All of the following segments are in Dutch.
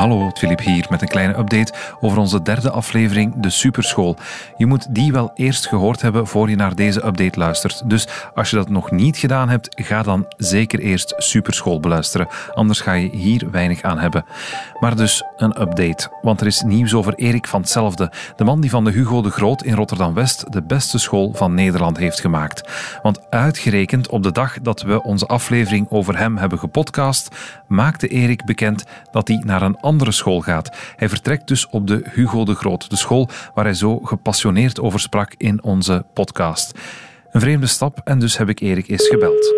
Hallo, Filip hier met een kleine update over onze derde aflevering, de Superschool. Je moet die wel eerst gehoord hebben voor je naar deze update luistert. Dus als je dat nog niet gedaan hebt, ga dan zeker eerst Superschool beluisteren. Anders ga je hier weinig aan hebben. Maar dus een update, want er is nieuws over Erik van Hetzelfde, de man die van de Hugo de Groot in Rotterdam-West de beste school van Nederland heeft gemaakt. Want uitgerekend op de dag dat we onze aflevering over hem hebben gepodcast, maakte Erik bekend dat hij naar een andere school gaat. Hij vertrekt dus op de Hugo de Groot, de school waar hij zo gepassioneerd over sprak in onze podcast. Een vreemde stap en dus heb ik Erik eens gebeld.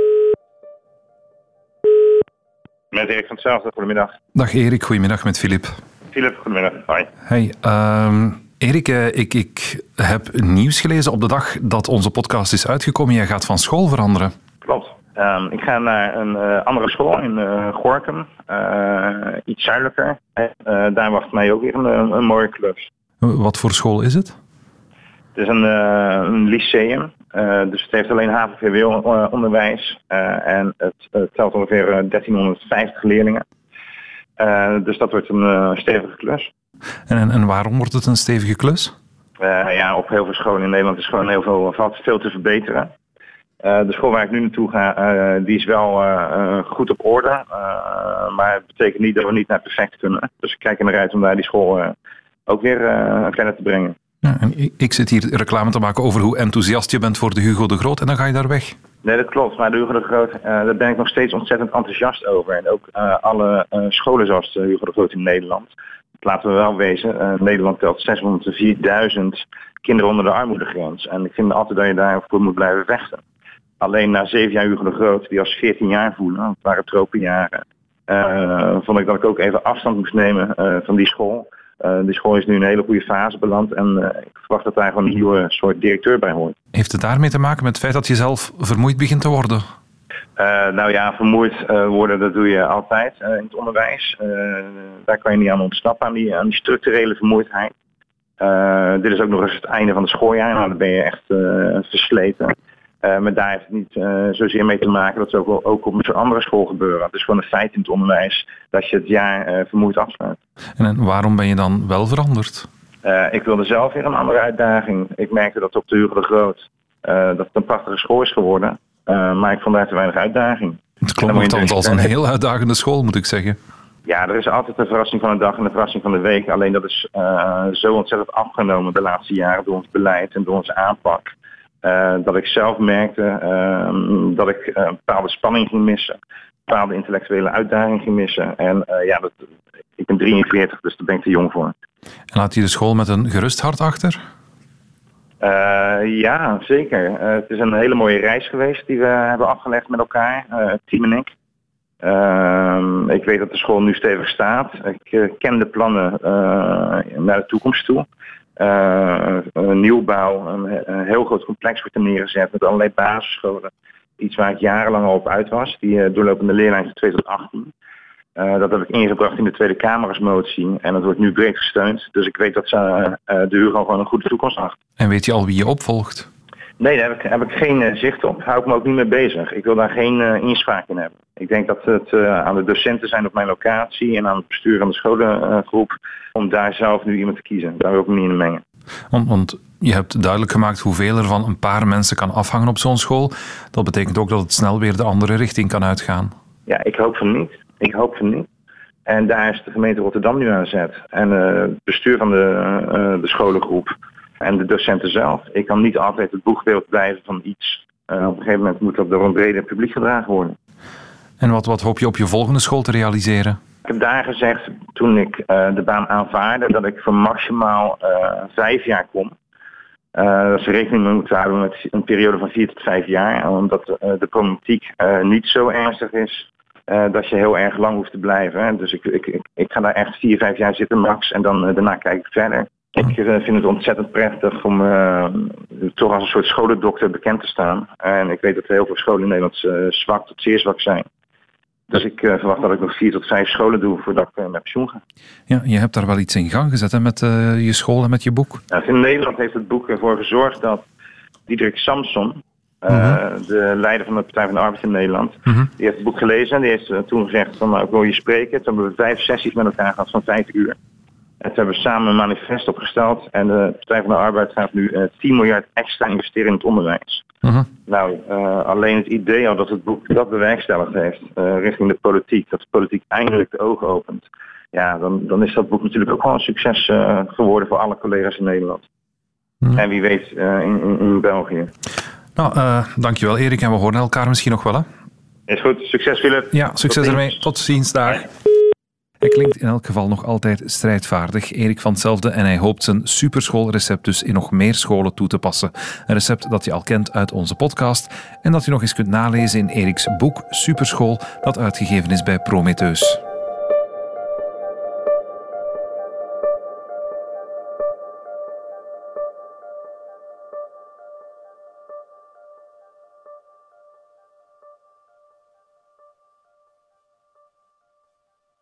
Met Erik van hetzelfde, goedemiddag. Dag Erik, goedemiddag met Filip. Filip, goedemiddag. Hoi. Hey, ehm, Erik, eh, ik, ik heb nieuws gelezen op de dag dat onze podcast is uitgekomen. Jij gaat van school veranderen. Klopt. Ehm, ik ga naar een eh, andere school in uh, Gorkum, iets zuidelijker. Daar wacht mij ook weer een, een mooie klus. Wat voor school is het? Het is een, een lyceum, dus het heeft alleen HAVO-onderwijs en het, het telt ongeveer 1350 leerlingen. dus dat wordt een stevige klus. En, en waarom wordt het een stevige klus? ja, op heel veel scholen in Nederland is gewoon heel veel, valt veel te verbeteren. Uh, de school waar ik nu naartoe ga, uh, die is wel uh, goed op orde. maar het betekent niet dat we niet naar perfect kunnen. Dus ik kijk in de uit om daar die school ook weer verder te brengen. Ja, en ik zit hier reclame te maken over hoe enthousiast je bent voor de Hugo de Groot en dan ga je daar weg. Nee, dat klopt. Maar de Hugo de Groot, daar ben ik nog steeds ontzettend enthousiast over. En ook alle scholen zoals de Hugo de Groot in Nederland. Laten we wel wezen, Nederland telt 604.000 kinderen onder de armoedegrens. En ik vind altijd dat je daarvoor moet blijven vechten. Alleen na zeven jaar Hugo de Groot, die als 14 jaar voelen, het waren tropenjaren, uh, vond ik dat ik ook even afstand moest nemen uh, van die school. Uh, die school is nu in een hele goede fase beland en ik verwacht dat daar gewoon een nieuwe soort directeur bij hoort. Heeft het daarmee te maken met het feit dat je zelf vermoeid begint te worden? nou ja, vermoeid worden, dat doe je altijd in het onderwijs. daar kan je niet aan ontsnappen, aan die, aan die structurele vermoeidheid. dit is ook nog eens het einde van het schooljaar, nou, dan ben je echt versleten. Uh, maar daar heeft het niet uh, zozeer mee te maken. Dat is ook, ook op zo'n andere school gebeuren. Het is gewoon een feit in het onderwijs dat je het jaar uh, vermoeid afsluit. En waarom ben je dan wel veranderd? ik wilde zelf weer een andere uitdaging. Ik merkte dat op de Hugo de Groot dat het een prachtige school is geworden. maar ik vond daar te weinig uitdaging. Het klonk althans als een heel uitdagende school, moet ik zeggen. Ja, er is altijd een verrassing van de dag en een verrassing van de week. Alleen dat is zo ontzettend afgenomen de laatste jaren door ons beleid en door onze aanpak. Uh, dat ik zelf merkte uh, dat ik uh, bepaalde spanning ging missen. Bepaalde intellectuele uitdaging ging missen. En ja, dat, ik ben 43, dus daar ben ik te jong voor. En laat je de school met een gerust hart achter? ja, zeker. het is een hele mooie reis geweest die we hebben afgelegd met elkaar, het team en ik. Ehm, ik weet dat de school nu stevig staat. Ik ken de plannen naar de toekomst toe. Uh, een nieuwbouw, een, een, heel groot complex wordt er neergezet met allerlei basisscholen. Iets waar ik jarenlang al op uit was, die uh, doorlopende leerlijn van 2018. Uh, dat heb ik ingebracht in de Tweede Kamer motie en dat wordt nu breed gesteund. Dus ik weet dat ze, de Hugo gewoon een goede toekomst achter. En weet je al wie je opvolgt? Nee, daar heb ik, heb ik geen zicht op. Hou ik me ook niet mee bezig. Ik wil daar geen inspraak in hebben. Ik denk dat het aan de docenten zijn op mijn locatie en aan het bestuur van de scholengroep om daar zelf nu iemand te kiezen. Daar wil ik me niet in mengen. Want, want, je hebt duidelijk gemaakt hoeveel er van een paar mensen kan afhangen op zo'n school. Dat betekent ook dat het snel weer de andere richting kan uitgaan. Ja, ik hoop van niet. Ik hoop van niet. En daar is de gemeente Rotterdam nu aan zet. En uh, het bestuur van de, de scholengroep en de docenten zelf. Ik kan niet altijd het boegbeeld blijven van iets. Uh, op een gegeven moment moet dat door een breder publiek gedragen worden. En wat, wat hoop je op je volgende school te realiseren? Ik heb daar gezegd toen ik uh, de baan aanvaarde dat ik voor maximaal uh, vijf jaar kom. Uh, dat ze rekening mee moeten houden met een periode van vier tot vijf jaar. Omdat de problematiek niet zo ernstig is dat je heel erg lang hoeft te blijven. Hè. Dus ik, ik, ik, ik, ga daar echt vier, vijf jaar zitten max en dan daarna kijk ik verder. Ik vind het ontzettend prettig om toch als een soort scholendokter bekend te staan. En ik weet dat heel veel scholen in Nederland zwak tot zeer zwak zijn. Dus ik verwacht dat ik nog vier tot vijf scholen doe voordat ik met pensioen ga. Ja, je hebt daar wel iets in gang gezet hè, met je school en met je boek. Ja, in Nederland heeft het boek ervoor gezorgd dat Diederik Samson, mhm. de leider van de Partij van de Arbeid in Nederland. Mhm. Die heeft het boek gelezen en die heeft toen gezegd van nou, ik wil je spreken. Toen hebben we vijf sessies met elkaar gehad van vijf uur. En toen hebben we samen een manifest opgesteld. En de Partij van de Arbeid gaat nu 10 miljard extra investeren in het onderwijs. Mhm. Nou, alleen het idee al dat het boek dat bewerkstelligd heeft richting de politiek. Dat de politiek eindelijk de ogen opent ja, dan, dan is dat boek natuurlijk ook wel een succes geworden voor alle collega's in Nederland. Mhm. En wie weet in, in, in, België. Nou, dankjewel Erik en we horen elkaar misschien nog wel hè? Is goed, succes Philip. Ja, succes ermee. Tot ziens, daar. Hij klinkt in elk geval nog altijd strijdvaardig, Erik van hetzelfde, en hij hoopt zijn superschoolrecept dus in nog meer scholen toe te passen. Een recept dat je al kent uit onze podcast en dat je nog eens kunt nalezen in Eriks boek Superschool, dat uitgegeven is bij Prometheus.